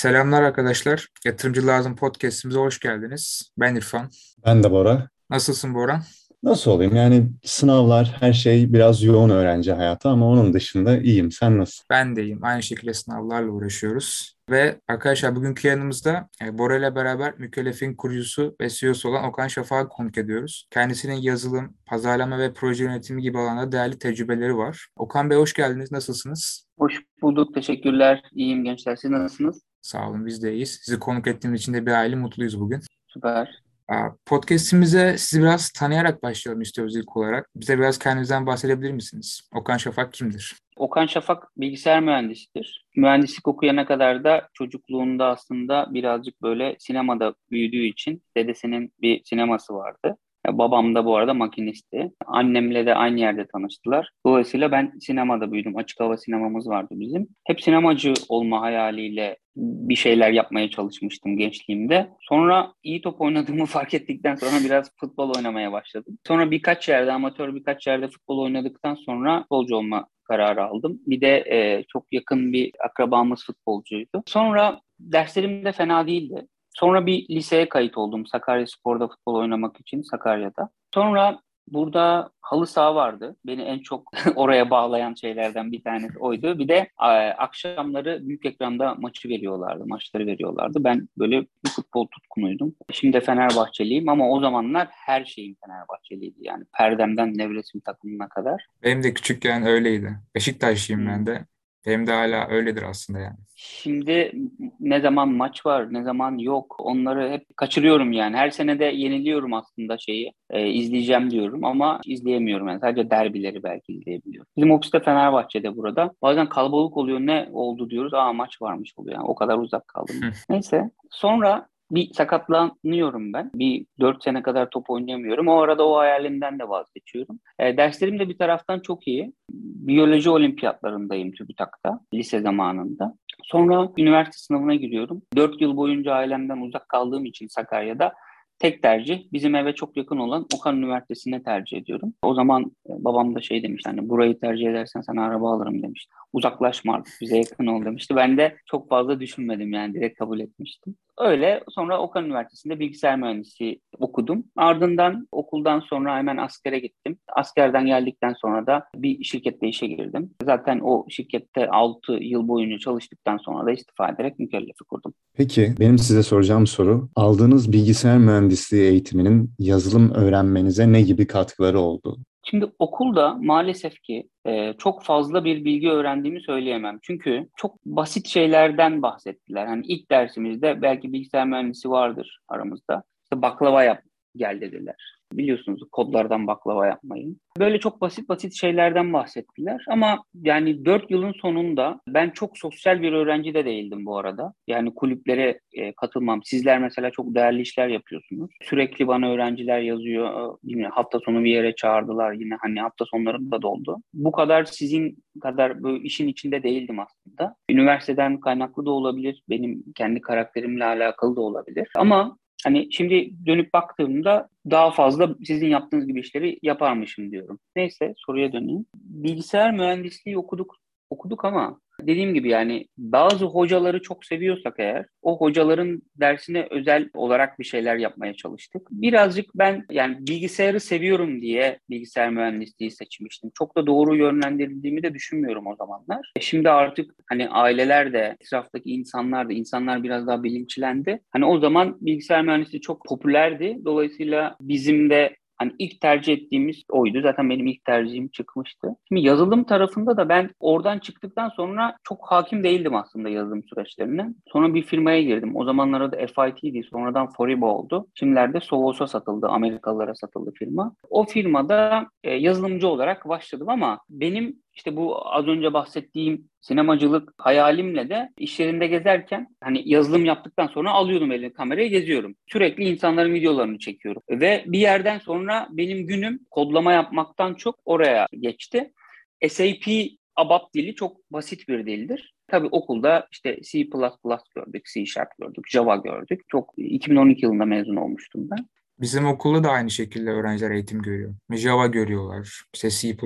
Selamlar arkadaşlar. Yatırımcı Lazım podcastimize hoş geldiniz. Ben İrfan. Ben de Bora. Nasılsın Bora? Nasıl olayım? Yani sınavlar, her şey biraz yoğun öğrenci hayatı ama onun dışında iyiyim. Sen nasılsın? Ben de iyiyim. Aynı şekilde sınavlarla uğraşıyoruz. Ve arkadaşlar bugünkü yanımızda e, Bora ile beraber Mükellef'in kurucusu ve CEO'su olan Okan Şafak'ı konuk ediyoruz. Kendisinin yazılım, pazarlama ve proje yönetimi gibi alanda değerli tecrübeleri var. Okan Bey hoş geldiniz. Nasılsınız? Hoş bulduk. Teşekkürler. İyiyim gençler. Siz nasılsınız? Sağ olun. Biz de iyiyiz. Sizi konuk ettiğimiz için de bir aile mutluyuz bugün. Süper. Podcast'imize sizi biraz tanıyarak başlayalım istiyoruz ilk olarak. Bize biraz kendinizden bahsedebilir misiniz? Okan Şafak kimdir? Okan Şafak bilgisayar mühendisidir. Mühendislik okuyana kadar da çocukluğunda aslında birazcık böyle sinemada büyüdüğü için dedesinin bir sineması vardı. Babam da bu arada makinisti. Annemle de aynı yerde tanıştılar. Dolayısıyla ben sinemada büyüdüm. Açık hava sinemamız vardı bizim. Hep sinemacı olma hayaliyle bir şeyler yapmaya çalışmıştım gençliğimde. Sonra iyi top oynadığımı fark ettikten sonra biraz futbol oynamaya başladım. Sonra birkaç yerde amatör birkaç yerde futbol oynadıktan sonra futbolcu olma kararı aldım. Bir de e, çok yakın bir akrabamız futbolcuydu. Sonra derslerim de fena değildi. Sonra bir liseye kayıt oldum Sakarya Spor'da futbol oynamak için Sakarya'da. Sonra burada halı saha vardı. Beni en çok oraya bağlayan şeylerden bir tanesi oydu. Bir de e, akşamları büyük ekranda maçı veriyorlardı, maçları veriyorlardı. Ben böyle bir futbol tutkunuydum. Şimdi Fenerbahçeliyim ama o zamanlar her şeyim Fenerbahçeliydi. Yani perdemden nevresim takımına kadar. Benim de küçükken öyleydi. Beşiktaşlıyım hmm. ben de. Hem de hala öyledir aslında yani. Şimdi ne zaman maç var, ne zaman yok onları hep kaçırıyorum yani. Her sene de yeniliyorum aslında şeyi. E, izleyeceğim diyorum ama izleyemiyorum yani. Sadece derbileri belki izleyebiliyorum. Bizim ofiste Fenerbahçe'de burada. Bazen kalabalık oluyor ne oldu diyoruz. Aa maç varmış oluyor yani. O kadar uzak kaldım. Neyse. Sonra bir sakatlanıyorum ben. Bir dört sene kadar top oynayamıyorum. O arada o hayalimden de vazgeçiyorum. E, derslerim de bir taraftan çok iyi. Biyoloji olimpiyatlarındayım TÜBİTAK'ta lise zamanında. Sonra üniversite sınavına giriyorum. Dört yıl boyunca ailemden uzak kaldığım için Sakarya'da tek tercih bizim eve çok yakın olan Okan Üniversitesi'ne tercih ediyorum. O zaman e, babam da şey demişti hani burayı tercih edersen sana araba alırım demişti. Uzaklaşma artık bize yakın ol demişti. Ben de çok fazla düşünmedim yani direkt kabul etmiştim. Öyle sonra Okan Üniversitesi'nde bilgisayar mühendisi okudum. Ardından okuldan sonra hemen askere gittim. Askerden geldikten sonra da bir şirkette işe girdim. Zaten o şirkette 6 yıl boyunca çalıştıktan sonra da istifa ederek mükellefi kurdum. Peki benim size soracağım soru aldığınız bilgisayar mühendisliği eğitiminin yazılım öğrenmenize ne gibi katkıları oldu? Şimdi okulda maalesef ki e, çok fazla bir bilgi öğrendiğimi söyleyemem. Çünkü çok basit şeylerden bahsettiler. Hani ilk dersimizde belki bilgisayar mühendisi vardır aramızda. İşte baklava yap gel dediler. Biliyorsunuz kodlardan baklava yapmayı. Böyle çok basit basit şeylerden bahsettiler ama yani dört yılın sonunda ben çok sosyal bir öğrenci de değildim bu arada. Yani kulüplere e, katılmam. Sizler mesela çok değerli işler yapıyorsunuz. Sürekli bana öğrenciler yazıyor. Yine hafta sonu bir yere çağırdılar. Yine hani hafta sonlarım da doldu. Bu kadar sizin kadar böyle işin içinde değildim aslında. Üniversiteden kaynaklı da olabilir. Benim kendi karakterimle alakalı da olabilir. Ama Hani şimdi dönüp baktığımda daha fazla sizin yaptığınız gibi işleri yaparmışım diyorum. Neyse soruya döneyim. Bilgisayar mühendisliği okuduk okuduk ama dediğim gibi yani bazı hocaları çok seviyorsak eğer o hocaların dersine özel olarak bir şeyler yapmaya çalıştık. Birazcık ben yani bilgisayarı seviyorum diye bilgisayar mühendisliği seçmiştim. Çok da doğru yönlendirildiğimi de düşünmüyorum o zamanlar. E şimdi artık hani aileler de etraftaki insanlar da insanlar biraz daha bilinçlendi. Hani o zaman bilgisayar mühendisliği çok popülerdi. Dolayısıyla bizim de Hani ilk tercih ettiğimiz oydu. Zaten benim ilk tercihim çıkmıştı. Şimdi yazılım tarafında da ben oradan çıktıktan sonra çok hakim değildim aslında yazılım süreçlerine. Sonra bir firmaya girdim. O zamanlarda da FIT'di. Sonradan Foriba oldu. Şimdilerde Sovos'a satıldı. Amerikalılara satıldı firma. O firmada e, yazılımcı olarak başladım ama benim işte bu az önce bahsettiğim sinemacılık hayalimle de iş yerinde gezerken hani yazılım yaptıktan sonra alıyordum eline kamerayı geziyorum. Sürekli insanların videolarını çekiyorum. Ve bir yerden sonra benim günüm kodlama yapmaktan çok oraya geçti. SAP ABAP dili çok basit bir dildir. Tabii okulda işte C++ gördük, C Sharp gördük, Java gördük. Çok 2012 yılında mezun olmuştum ben. Bizim okulda da aynı şekilde öğrenciler eğitim görüyor. Java görüyorlar, işte C++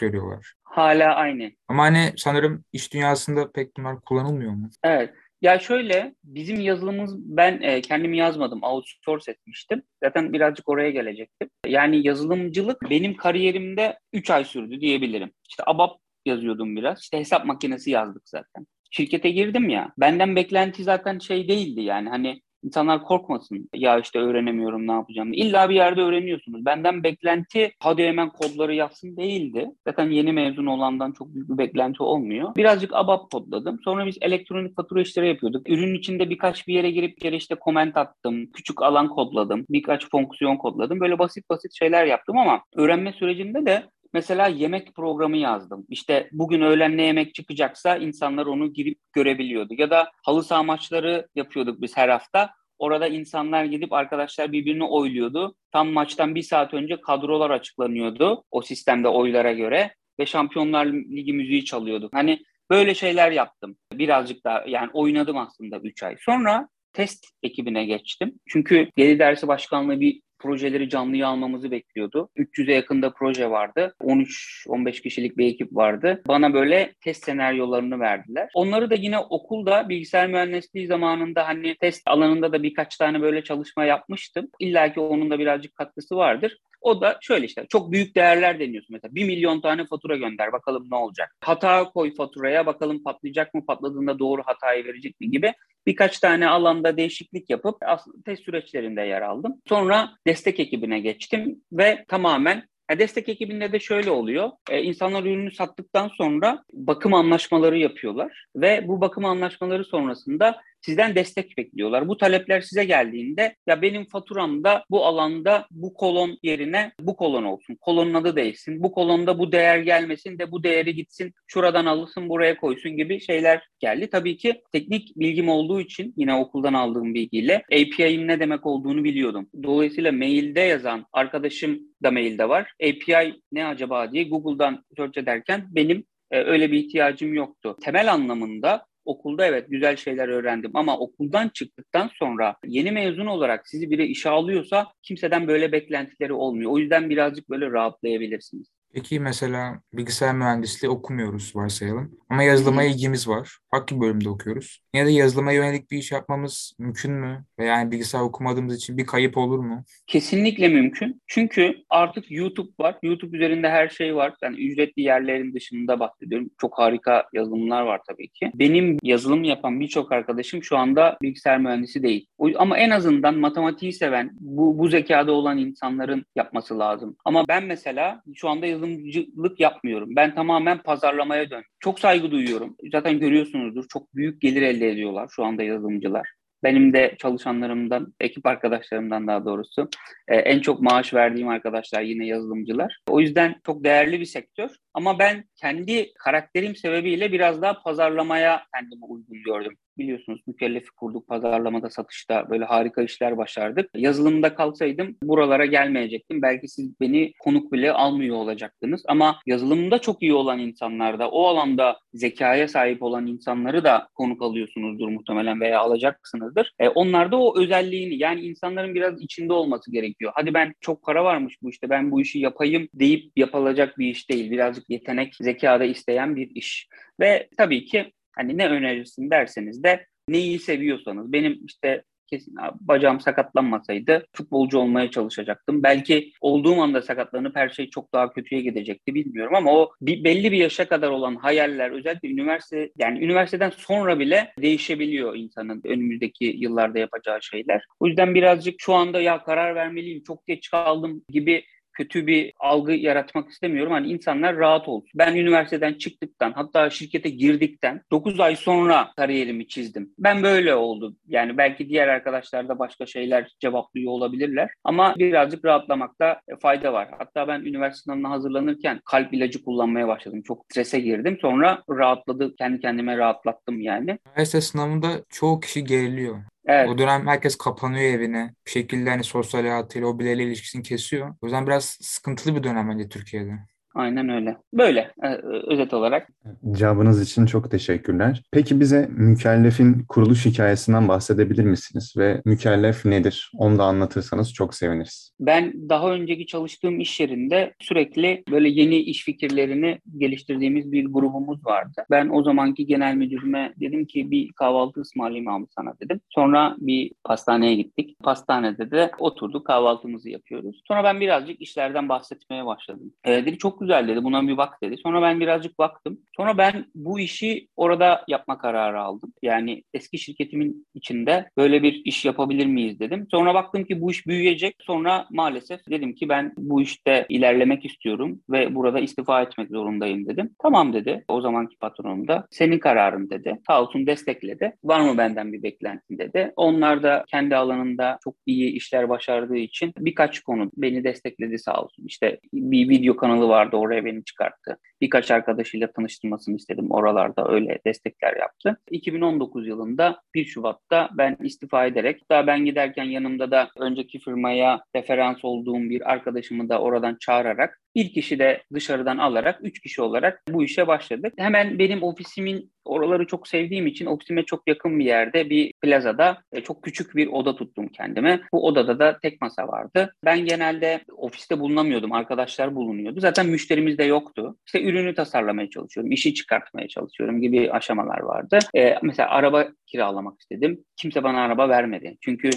görüyorlar. Hala aynı. Ama hani sanırım iş dünyasında pek bunlar kullanılmıyor mu? Evet. Ya şöyle bizim yazılımımız ben e, kendim yazmadım outsource etmiştim. Zaten birazcık oraya gelecektim. Yani yazılımcılık benim kariyerimde 3 ay sürdü diyebilirim. İşte ABAP yazıyordum biraz. İşte hesap makinesi yazdık zaten. Şirkete girdim ya. Benden beklenti zaten şey değildi yani hani İnsanlar korkmasın. Ya işte öğrenemiyorum ne yapacağım. İlla bir yerde öğreniyorsunuz. Benden beklenti hadi hemen kodları yapsın değildi. Zaten yeni mezun olandan çok büyük bir beklenti olmuyor. Birazcık ABAP kodladım. Sonra biz elektronik fatura işleri yapıyorduk. Ürünün içinde birkaç bir yere girip yere işte comment attım. Küçük alan kodladım. Birkaç fonksiyon kodladım. Böyle basit basit şeyler yaptım ama öğrenme sürecinde de Mesela yemek programı yazdım. İşte bugün öğlen ne yemek çıkacaksa insanlar onu girip görebiliyordu. Ya da halı saha maçları yapıyorduk biz her hafta. Orada insanlar gidip arkadaşlar birbirini oyluyordu. Tam maçtan bir saat önce kadrolar açıklanıyordu o sistemde oylara göre ve Şampiyonlar Ligi müziği çalıyordu. Hani böyle şeyler yaptım. Birazcık daha yani oynadım aslında 3 ay. Sonra test ekibine geçtim. Çünkü Deli Dersi Başkanlığı bir projeleri canlıya almamızı bekliyordu. 300'e yakında proje vardı. 13-15 kişilik bir ekip vardı. Bana böyle test senaryolarını verdiler. Onları da yine okulda bilgisayar mühendisliği zamanında hani test alanında da birkaç tane böyle çalışma yapmıştım. İlla ki onun da birazcık katkısı vardır. O da şöyle işte çok büyük değerler deniyorsun mesela. Bir milyon tane fatura gönder bakalım ne olacak. Hata koy faturaya bakalım patlayacak mı patladığında doğru hatayı verecek mi gibi birkaç tane alanda değişiklik yapıp test süreçlerinde yer aldım. Sonra destek ekibine geçtim ve tamamen destek ekibinde de şöyle oluyor. E, insanlar ürünü sattıktan sonra bakım anlaşmaları yapıyorlar ve bu bakım anlaşmaları sonrasında sizden destek bekliyorlar. Bu talepler size geldiğinde ya benim faturamda bu alanda bu kolon yerine bu kolon olsun. Kolonun adı değişsin. Bu kolonda bu değer gelmesin de bu değeri gitsin. Şuradan alırsın buraya koysun gibi şeyler geldi. Tabii ki teknik bilgim olduğu için yine okuldan aldığım bilgiyle API'nin ne demek olduğunu biliyordum. Dolayısıyla mailde yazan arkadaşım da mailde var. API ne acaba diye Google'dan search ederken benim e, öyle bir ihtiyacım yoktu. Temel anlamında okulda evet güzel şeyler öğrendim ama okuldan çıktıktan sonra yeni mezun olarak sizi biri işe alıyorsa kimseden böyle beklentileri olmuyor. O yüzden birazcık böyle rahatlayabilirsiniz. Peki mesela bilgisayar mühendisliği okumuyoruz varsayalım. Ama yazılıma ilgimiz var. Hangi bölümde okuyoruz? Ya da yazılıma yönelik bir iş yapmamız mümkün mü? Ve yani bilgisayar okumadığımız için bir kayıp olur mu? Kesinlikle mümkün. Çünkü artık YouTube var. YouTube üzerinde her şey var. Yani ücretli yerlerin dışında bahsediyorum. Çok harika yazılımlar var tabii ki. Benim yazılım yapan birçok arkadaşım şu anda bilgisayar mühendisi değil. Ama en azından matematiği seven, bu, bu zekada olan insanların yapması lazım. Ama ben mesela şu anda yazılımcılık yapmıyorum. Ben tamamen pazarlamaya dön. Çok saygı duyuyorum. Zaten görüyorsunuzdur. Çok büyük gelir elde ediyorlar şu anda yazılımcılar. Benim de çalışanlarımdan, ekip arkadaşlarımdan daha doğrusu e, en çok maaş verdiğim arkadaşlar yine yazılımcılar. O yüzden çok değerli bir sektör. Ama ben kendi karakterim sebebiyle biraz daha pazarlamaya kendimi uygun gördüm. Biliyorsunuz mükellefi kurduk, pazarlamada, satışta böyle harika işler başardık. Yazılımda kalsaydım buralara gelmeyecektim. Belki siz beni konuk bile almıyor olacaktınız. Ama yazılımda çok iyi olan insanlarda, o alanda zekaya sahip olan insanları da konuk alıyorsunuzdur muhtemelen veya alacaksınızdır. E, onlarda o özelliğini yani insanların biraz içinde olması gerekiyor. Hadi ben çok para varmış bu işte ben bu işi yapayım deyip yapılacak bir iş değil. Birazcık yetenek, zekada isteyen bir iş. Ve tabii ki Hani ne önerirsin derseniz de neyi seviyorsanız benim işte kesin bacağım sakatlanmasaydı futbolcu olmaya çalışacaktım. Belki olduğum anda sakatlanıp her şey çok daha kötüye gidecekti bilmiyorum ama o bir, belli bir yaşa kadar olan hayaller özellikle üniversite yani üniversiteden sonra bile değişebiliyor insanın önümüzdeki yıllarda yapacağı şeyler. O yüzden birazcık şu anda ya karar vermeliyim çok geç kaldım gibi kötü bir algı yaratmak istemiyorum. Hani insanlar rahat olsun. Ben üniversiteden çıktıktan hatta şirkete girdikten 9 ay sonra kariyerimi çizdim. Ben böyle oldu. Yani belki diğer arkadaşlar da başka şeyler cevaplıyor olabilirler. Ama birazcık rahatlamakta fayda var. Hatta ben üniversite sınavına hazırlanırken kalp ilacı kullanmaya başladım. Çok strese girdim. Sonra rahatladı. Kendi kendime rahatlattım yani. Üniversite sınavında çoğu kişi geriliyor. Evet. O dönem herkes kapanıyor evine. Bir şekilde hani sosyal hayatıyla, hobileriyle ilişkisini kesiyor. O yüzden biraz sıkıntılı bir dönem bence Türkiye'de. Aynen öyle. Böyle e, özet olarak. Cevabınız için çok teşekkürler. Peki bize mükellefin kuruluş hikayesinden bahsedebilir misiniz? Ve mükellef nedir? Onu da anlatırsanız çok seviniriz. Ben daha önceki çalıştığım iş yerinde sürekli böyle yeni iş fikirlerini geliştirdiğimiz bir grubumuz vardı. Ben o zamanki genel müdürüme dedim ki bir kahvaltı ısmarlayayım abi sana dedim. Sonra bir pastaneye gittik. Pastanede de oturduk kahvaltımızı yapıyoruz. Sonra ben birazcık işlerden bahsetmeye başladım. E, dedi çok güzel dedi buna bir bak dedi. Sonra ben birazcık baktım. Sonra ben bu işi orada yapma kararı aldım. Yani eski şirketimin içinde böyle bir iş yapabilir miyiz dedim. Sonra baktım ki bu iş büyüyecek. Sonra maalesef dedim ki ben bu işte ilerlemek istiyorum ve burada istifa etmek zorundayım dedim. Tamam dedi o zamanki patronum da. Senin kararın dedi. Sağ olsun destekledi. Var mı benden bir beklentin dedi. Onlar da kendi alanında çok iyi işler başardığı için birkaç konu beni destekledi sağ olsun. İşte bir video kanalı vardı oraya beni çıkarttı. Birkaç arkadaşıyla tanıştırmasını istedim. Oralarda öyle destekler yaptı. 2019 yılında 1 Şubat'ta ben istifa ederek daha ben giderken yanımda da önceki firmaya referans olduğum bir arkadaşımı da oradan çağırarak bir kişi de dışarıdan alarak üç kişi olarak bu işe başladık. Hemen benim ofisimin oraları çok sevdiğim için ofisime çok yakın bir yerde bir plazada e, çok küçük bir oda tuttum kendime. Bu odada da tek masa vardı. Ben genelde ofiste bulunamıyordum. Arkadaşlar bulunuyordu. Zaten müşterimiz de yoktu. İşte ürünü tasarlamaya çalışıyorum, işi çıkartmaya çalışıyorum gibi aşamalar vardı. Ee, mesela araba kiralamak istedim. Kimse bana araba vermedi. Çünkü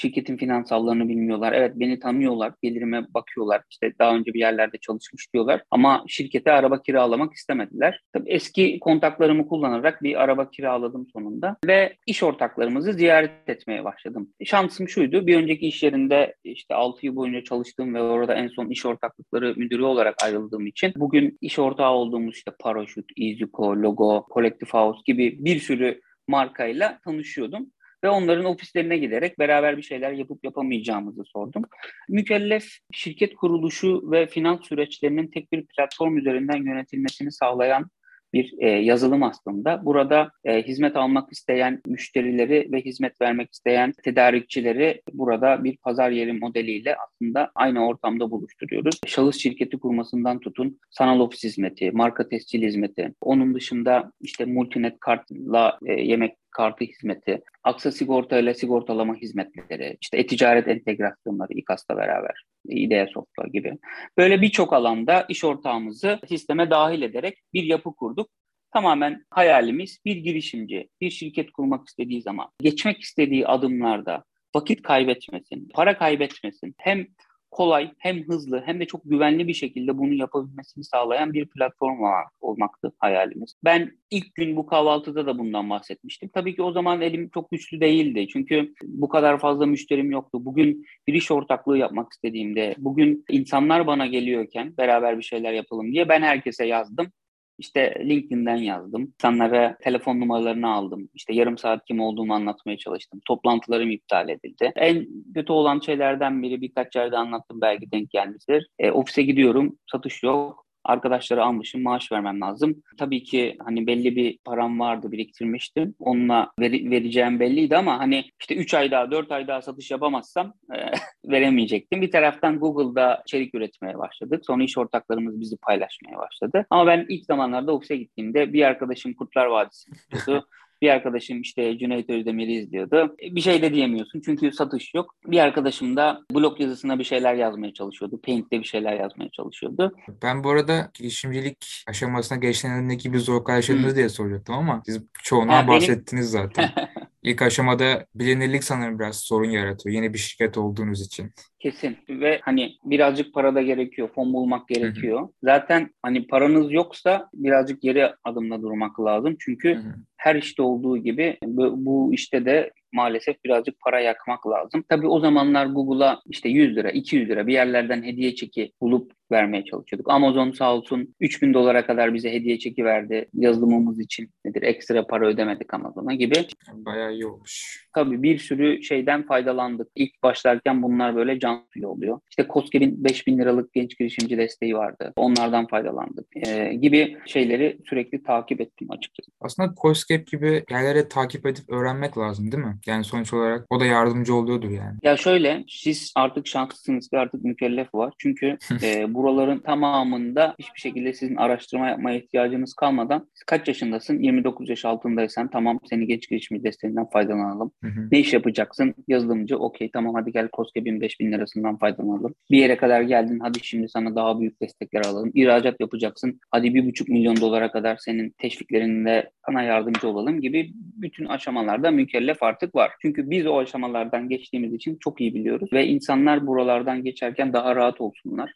Şirketin finansallarını bilmiyorlar. Evet beni tanıyorlar, gelirime bakıyorlar. İşte daha önce bir yerlerde çalışmış diyorlar. Ama şirkete araba kiralamak istemediler. Tabii eski kontaklarımı kullanarak bir araba kiraladım sonunda. Ve iş ortaklarımızı ziyaret etmeye başladım. Şansım şuydu. Bir önceki iş yerinde işte 6 yıl boyunca çalıştım ve orada en son iş ortaklıkları müdürü olarak ayrıldığım için bugün iş ortağı olduğumuz işte Paraşüt, EasyCo, Logo, Collective House gibi bir sürü markayla tanışıyordum ve onların ofislerine giderek beraber bir şeyler yapıp yapamayacağımızı sordum. Mükellef şirket kuruluşu ve finans süreçlerinin tek bir platform üzerinden yönetilmesini sağlayan bir e, yazılım aslında. Burada e, hizmet almak isteyen müşterileri ve hizmet vermek isteyen tedarikçileri burada bir pazar yeri modeliyle aslında aynı ortamda buluşturuyoruz. Şahıs şirketi kurmasından tutun sanal ofis hizmeti, marka tescil hizmeti, onun dışında işte multinet kartla e, yemek kartı hizmeti, aksa sigorta ile sigortalama hizmetleri, işte e-ticaret entegrasyonları İKAS'la beraber, İDEA Soft'la gibi. Böyle birçok alanda iş ortağımızı sisteme dahil ederek bir yapı kurduk. Tamamen hayalimiz bir girişimci, bir şirket kurmak istediği zaman, geçmek istediği adımlarda vakit kaybetmesin, para kaybetmesin. Hem kolay hem hızlı hem de çok güvenli bir şekilde bunu yapabilmesini sağlayan bir platform olmaktı hayalimiz. Ben ilk gün bu kahvaltıda da bundan bahsetmiştim. Tabii ki o zaman elim çok güçlü değildi. Çünkü bu kadar fazla müşterim yoktu. Bugün bir iş ortaklığı yapmak istediğimde, bugün insanlar bana geliyorken beraber bir şeyler yapalım diye ben herkese yazdım. İşte LinkedIn'den yazdım. İnsanlara telefon numaralarını aldım. İşte yarım saat kim olduğumu anlatmaya çalıştım. Toplantılarım iptal edildi. En kötü olan şeylerden biri birkaç yerde anlattım belki denk gelmiştir. E, ofise gidiyorum, satış yok arkadaşlara almışım, maaş vermem lazım. Tabii ki hani belli bir param vardı, biriktirmiştim. Onunla ver, vereceğim belliydi ama hani işte 3 ay daha, 4 ay daha satış yapamazsam e, veremeyecektim. Bir taraftan Google'da içerik üretmeye başladık. Sonra iş ortaklarımız bizi paylaşmaya başladı. Ama ben ilk zamanlarda ofise gittiğimde bir arkadaşım Kurtlar Vadisi. Bir arkadaşım işte Cüneyt Özdemir'i izliyordu. Bir şey de diyemiyorsun çünkü satış yok. Bir arkadaşım da blog yazısına bir şeyler yazmaya çalışıyordu. Paint'te bir şeyler yazmaya çalışıyordu. Ben bu arada girişimcilik aşamasına geçenlerindeki bir zor yaşadınız diye soracaktım ama siz çoğundan bahsettiniz zaten. İlk aşamada bilinirlik sanırım biraz sorun yaratıyor. Yeni bir şirket olduğunuz için. Kesin ve hani birazcık para da gerekiyor, fon bulmak gerekiyor. Hı hı. Zaten hani paranız yoksa birazcık geri adımla durmak lazım. Çünkü hı hı. her işte olduğu gibi bu, bu işte de maalesef birazcık para yakmak lazım. Tabii o zamanlar Google'a işte 100 lira, 200 lira bir yerlerden hediye çeki bulup vermeye çalışıyorduk. Amazon sağ olsun 3000 dolara kadar bize hediye çeki verdi. Yazılımımız için nedir ekstra para ödemedik Amazon'a gibi. Bayağı iyi olmuş. Tabii bir sürü şeyden faydalandık. İlk başlarken bunlar böyle can suyu oluyor. İşte COSGAP'in 5000 liralık genç girişimci desteği vardı. Onlardan faydalandık ee, gibi şeyleri sürekli takip ettim açıkçası. Aslında COSGAP gibi yerlere takip edip öğrenmek lazım değil mi? Yani sonuç olarak o da yardımcı oluyordur yani. Ya şöyle siz artık şanslısınız ki artık mükellef var. Çünkü e, bu buraların tamamında hiçbir şekilde sizin araştırma yapmaya ihtiyacınız kalmadan kaç yaşındasın? 29 yaş altındaysan tamam seni geç gelişmiş desteğinden faydalanalım. Hı hı. Ne iş yapacaksın? Yazılımcı. Okey tamam hadi gel KOSGE 1000 bin lirasından faydalanalım. Bir yere kadar geldin hadi şimdi sana daha büyük destekler alalım. İhracat yapacaksın. Hadi bir buçuk milyon dolara kadar senin teşviklerinde ana yardımcı olalım gibi bütün aşamalarda mükellef artık var. Çünkü biz o aşamalardan geçtiğimiz için çok iyi biliyoruz ve insanlar buralardan geçerken daha rahat olsunlar.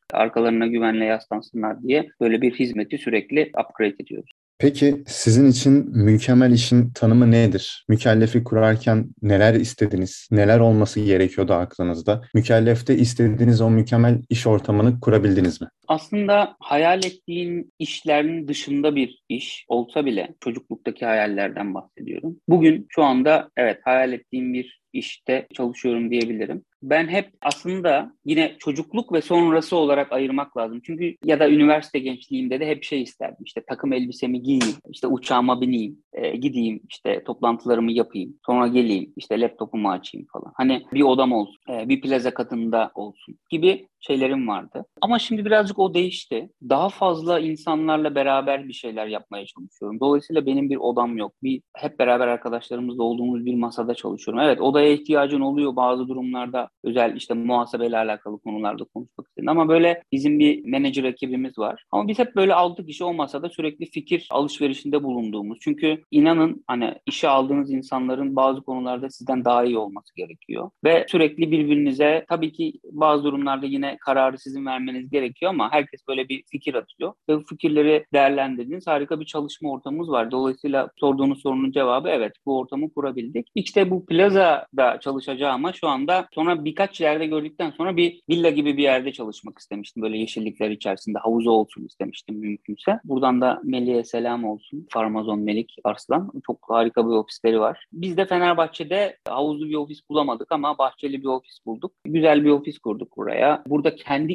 Arkalarına güvenle yaslansınlar diye böyle bir hizmeti sürekli upgrade ediyoruz. Peki sizin için mükemmel işin tanımı nedir? Mükellefi kurarken neler istediniz? Neler olması gerekiyordu aklınızda? Mükellefte istediğiniz o mükemmel iş ortamını kurabildiniz mi? Aslında hayal ettiğin işlerin dışında bir iş olsa bile çocukluktaki hayallerden bahsediyorum. Bugün şu anda evet hayal ettiğim bir işte çalışıyorum diyebilirim. Ben hep aslında yine çocukluk ve sonrası olarak ayırmak lazım. Çünkü ya da üniversite gençliğimde de hep şey isterdim. İşte takım elbisemi giyeyim, işte uçağıma bineyim, e, gideyim, işte toplantılarımı yapayım, sonra geleyim, işte laptopumu açayım falan. Hani bir odam olsun, e, bir plaza katında olsun gibi şeylerim vardı. Ama şimdi birazcık o değişti. Daha fazla insanlarla beraber bir şeyler yapmaya çalışıyorum. Dolayısıyla benim bir odam yok. Bir hep beraber arkadaşlarımızla olduğumuz bir masada çalışıyorum. Evet odaya ihtiyacın oluyor bazı durumlarda. Özel işte muhasebeyle alakalı konularda konuşmak istedim. Ama böyle bizim bir manager ekibimiz var. Ama biz hep böyle 6 kişi o masada sürekli fikir alışverişinde bulunduğumuz. Çünkü inanın hani işe aldığınız insanların bazı konularda sizden daha iyi olması gerekiyor. Ve sürekli birbirinize tabii ki bazı durumlarda yine kararı sizin vermeniz gerekiyor ama herkes böyle bir fikir atıyor. Ve bu fikirleri değerlendirdiğiniz harika bir çalışma ortamımız var. Dolayısıyla sorduğunuz sorunun cevabı evet bu ortamı kurabildik. İşte bu plazada çalışacağı ama şu anda sonra birkaç yerde gördükten sonra bir villa gibi bir yerde çalışmak istemiştim. Böyle yeşillikler içerisinde havuzu olsun istemiştim mümkünse. Buradan da Melih'e selam olsun. Farmazon Melik Arslan. Çok harika bir ofisleri var. Biz de Fenerbahçe'de havuzlu bir ofis bulamadık ama bahçeli bir ofis bulduk. Güzel bir ofis kurduk buraya. Burada kendi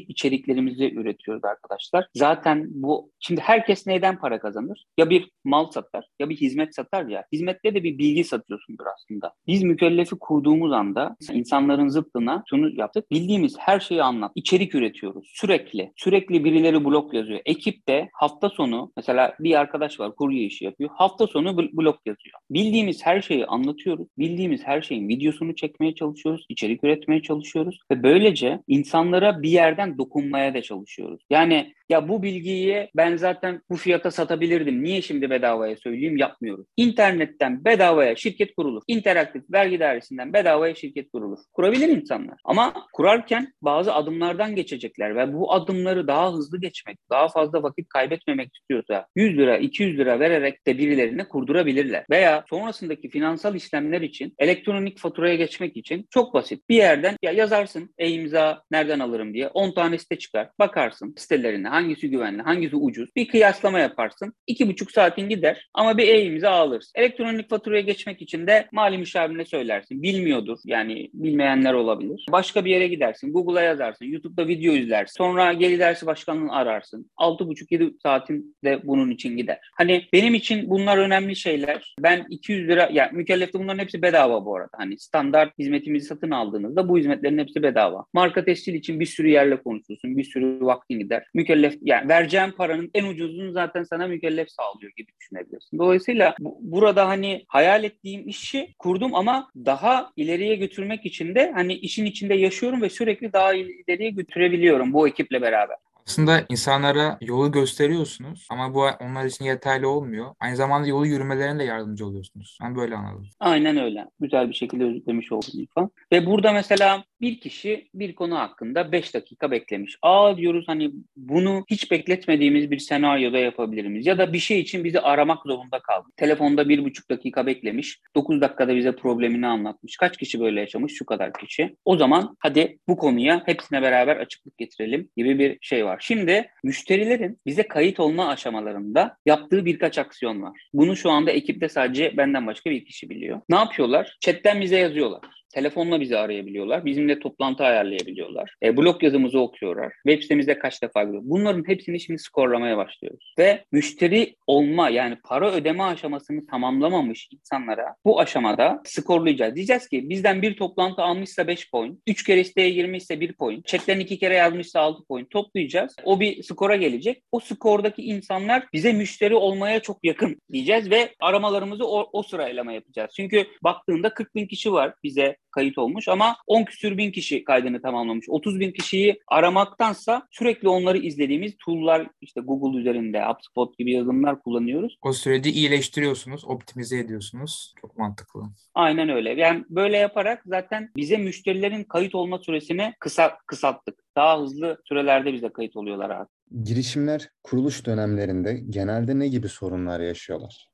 içeriklerimizi üretiyoruz arkadaşlar. Zaten bu şimdi herkes neyden para kazanır? Ya bir mal satar ya bir hizmet satar ya. Hizmette de bir bilgi satıyorsundur aslında. Biz mükellefi kurduğumuz anda insanların zıttına şunu yaptık. Bildiğimiz her şeyi anlat. İçerik üretiyoruz sürekli. Sürekli birileri blog yazıyor. Ekip de hafta sonu mesela bir arkadaş var kurye işi yapıyor. Hafta sonu blog yazıyor. Bildiğimiz her şeyi anlatıyoruz. Bildiğimiz her şeyin videosunu çekmeye çalışıyoruz. içerik üretmeye çalışıyoruz ve böylece insanlara bir yerden dokunmaya da çalışıyoruz. Yani ya bu bilgiyi ben zaten bu fiyata satabilirdim. Niye şimdi bedavaya söyleyeyim? Yapmıyoruz. İnternetten bedavaya şirket kurulur. İnteraktif vergi dairesinden bedavaya şirket kurulur. Kurabilir insanlar. Ama kurarken bazı adımlardan geçecekler ve bu adımları daha hızlı geçmek, daha fazla vakit kaybetmemek istiyorsa 100 lira, 200 lira vererek de birilerine kurdurabilirler. Veya sonrasındaki finansal işlemler için elektronik faturaya geçmek için çok basit. Bir yerden ya yazarsın e-imza nereden alırım diye 10 tane site çıkar. Bakarsın sitelerine hangisi güvenli, hangisi ucuz. Bir kıyaslama yaparsın. iki buçuk saatin gider ama bir e-imza alırsın. Elektronik faturaya geçmek için de mali müşavirine söylersin. Bilmiyordur. Yani bilmeyenler olabilir. Başka bir yere gidersin. Google'a yazarsın. YouTube'da video izlersin. Sonra geri dersi başkanlığını ararsın. Altı buçuk yedi saatin de bunun için gider. Hani benim için bunlar önemli şeyler. Ben 200 lira, ya mükellefte bunların hepsi bedava bu arada. Hani standart hizmetimizi satın aldığınızda bu hizmetlerin hepsi bedava. Marka tescil için bir sürü yerle konuşursun. Bir sürü vaktin gider. Mükellef mükellef yani vereceğin paranın en ucuzunu zaten sana mükellef sağlıyor gibi düşünebilirsin. Dolayısıyla bu, burada hani hayal ettiğim işi kurdum ama daha ileriye götürmek için de hani işin içinde yaşıyorum ve sürekli daha ileriye götürebiliyorum bu ekiple beraber. Aslında insanlara yolu gösteriyorsunuz ama bu onlar için yeterli olmuyor. Aynı zamanda yolu yürümelerine de yardımcı oluyorsunuz. Ben böyle anladım. Aynen öyle. Güzel bir şekilde özetlemiş oldun İrfan. Ve burada mesela bir kişi bir konu hakkında 5 dakika beklemiş. Aa diyoruz hani bunu hiç bekletmediğimiz bir senaryoda yapabilir miyiz? Ya da bir şey için bizi aramak zorunda kaldı. Telefonda bir buçuk dakika beklemiş. 9 dakikada bize problemini anlatmış. Kaç kişi böyle yaşamış? Şu kadar kişi. O zaman hadi bu konuya hepsine beraber açıklık getirelim gibi bir şey var. Şimdi müşterilerin bize kayıt olma aşamalarında yaptığı birkaç aksiyon var. Bunu şu anda ekipte sadece benden başka bir kişi biliyor. Ne yapıyorlar? Chatten bize yazıyorlar. Telefonla bizi arayabiliyorlar. Bizimle toplantı ayarlayabiliyorlar. E, blog yazımızı okuyorlar. Web sitemizde kaç defa görüyor. Bunların hepsini şimdi skorlamaya başlıyoruz. Ve müşteri olma yani para ödeme aşamasını tamamlamamış insanlara bu aşamada skorlayacağız. Diyeceğiz ki bizden bir toplantı almışsa 5 point, 3 kere isteğe girmişse 1 point, chatten 2 kere yazmışsa 6 point toplayacağız. O bir skora gelecek. O skordaki insanlar bize müşteri olmaya çok yakın diyeceğiz ve aramalarımızı o, o sırayla yapacağız. Çünkü baktığında 40 bin kişi var bize kayıt olmuş ama 10 küsür bin kişi kaydını tamamlamış. 30 bin kişiyi aramaktansa sürekli onları izlediğimiz tool'lar işte Google üzerinde HubSpot gibi yazılımlar kullanıyoruz. O süreci iyileştiriyorsunuz, optimize ediyorsunuz. Çok mantıklı. Aynen öyle. Yani böyle yaparak zaten bize müşterilerin kayıt olma süresini kısa kısalttık. Daha hızlı sürelerde bize kayıt oluyorlar artık. Girişimler kuruluş dönemlerinde genelde ne gibi sorunlar yaşıyorlar?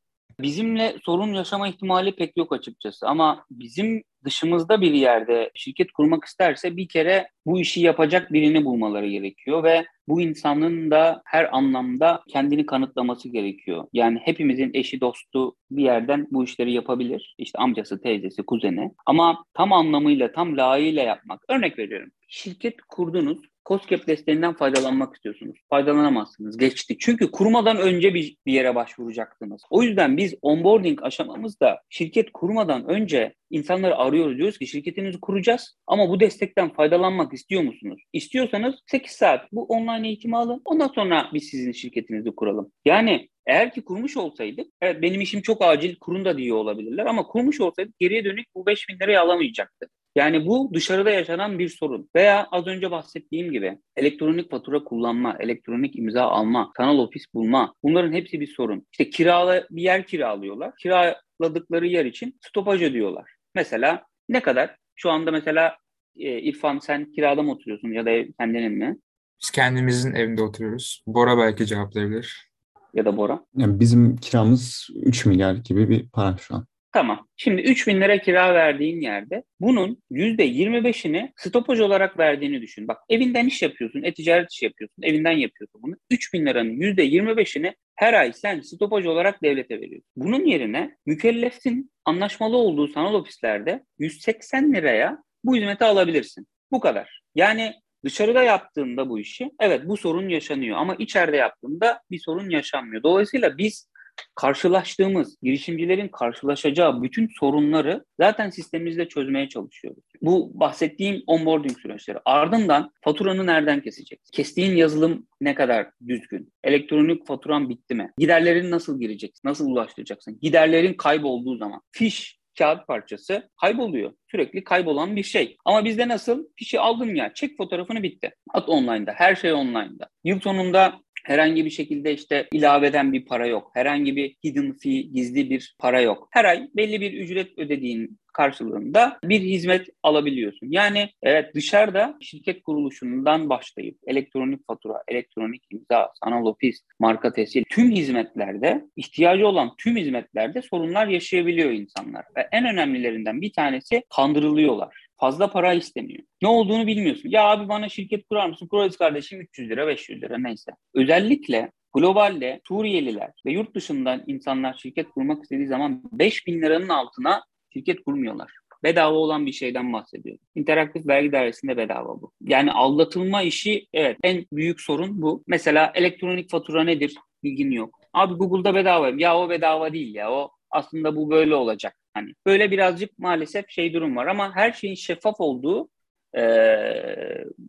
Bizimle sorun yaşama ihtimali pek yok açıkçası ama bizim dışımızda bir yerde şirket kurmak isterse bir kere bu işi yapacak birini bulmaları gerekiyor ve bu insanın da her anlamda kendini kanıtlaması gerekiyor. Yani hepimizin eşi dostu bir yerden bu işleri yapabilir. İşte amcası, teyzesi, kuzeni. Ama tam anlamıyla, tam layığıyla yapmak. Örnek veriyorum. Şirket kurdunuz COSGAP desteğinden faydalanmak istiyorsunuz. Faydalanamazsınız. Geçti. Çünkü kurmadan önce bir, bir yere başvuracaktınız. O yüzden biz onboarding aşamamızda şirket kurmadan önce insanları arıyoruz. Diyoruz ki şirketinizi kuracağız ama bu destekten faydalanmak istiyor musunuz? İstiyorsanız 8 saat bu online eğitimi alın. Ondan sonra biz sizin şirketinizi kuralım. Yani eğer ki kurmuş olsaydık, evet benim işim çok acil kurun da diyor olabilirler ama kurmuş olsaydık geriye dönük bu 5 bin lirayı alamayacaktı. Yani bu dışarıda yaşanan bir sorun. Veya az önce bahsettiğim gibi elektronik fatura kullanma, elektronik imza alma, kanal ofis bulma bunların hepsi bir sorun. İşte kirala bir yer kiralıyorlar. Kiraladıkları yer için stopaj ödüyorlar. Mesela ne kadar? Şu anda mesela e, İrfan sen kirada mı oturuyorsun ya da ev kendinin mi? Biz kendimizin evinde oturuyoruz. Bora belki cevaplayabilir. Ya da Bora. Yani bizim kiramız 3 milyar gibi bir para şu an. Tamam. Şimdi 3 bin lira kira verdiğin yerde bunun %25'ini stopaj olarak verdiğini düşün. Bak evinden iş yapıyorsun, e-ticaret iş yapıyorsun, evinden yapıyorsun bunu. 3 bin liranın %25'ini her ay sen stopaj olarak devlete veriyorsun. Bunun yerine mükellefsin anlaşmalı olduğu sanal ofislerde 180 liraya bu hizmeti alabilirsin. Bu kadar. Yani Dışarıda yaptığında bu işi evet bu sorun yaşanıyor ama içeride yaptığında bir sorun yaşanmıyor. Dolayısıyla biz karşılaştığımız, girişimcilerin karşılaşacağı bütün sorunları zaten sistemimizde çözmeye çalışıyoruz. Bu bahsettiğim onboarding süreçleri. Ardından faturanı nereden keseceksin? Kestiğin yazılım ne kadar düzgün? Elektronik faturan bitti mi? Giderlerini nasıl gireceksin? Nasıl ulaştıracaksın? Giderlerin kaybolduğu zaman. Fiş kağıt parçası kayboluyor. Sürekli kaybolan bir şey. Ama bizde nasıl? Fişi aldın ya, çek fotoğrafını bitti. At online'da, her şey online'da. Yıl sonunda Herhangi bir şekilde işte ilaveden bir para yok. Herhangi bir hidden fee, gizli bir para yok. Her ay belli bir ücret ödediğin karşılığında bir hizmet alabiliyorsun. Yani evet dışarıda şirket kuruluşundan başlayıp elektronik fatura, elektronik imza, sanal ofis, marka tescil tüm hizmetlerde ihtiyacı olan tüm hizmetlerde sorunlar yaşayabiliyor insanlar. Ve en önemlilerinden bir tanesi kandırılıyorlar fazla para isteniyor. Ne olduğunu bilmiyorsun. Ya abi bana şirket kurar mısın? Kurarız kardeşim 300 lira 500 lira neyse. Özellikle globalde Suriyeliler ve yurt dışından insanlar şirket kurmak istediği zaman 5 bin liranın altına şirket kurmuyorlar. Bedava olan bir şeyden bahsediyorum. İnteraktif vergi dairesinde bedava bu. Yani aldatılma işi evet en büyük sorun bu. Mesela elektronik fatura nedir? Bilgin yok. Abi Google'da bedava. Ya o bedava değil ya. O aslında bu böyle olacak. Hani böyle birazcık maalesef şey durum var ama her şeyin şeffaf olduğu e,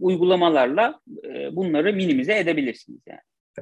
uygulamalarla e, bunları minimize edebilirsiniz yani.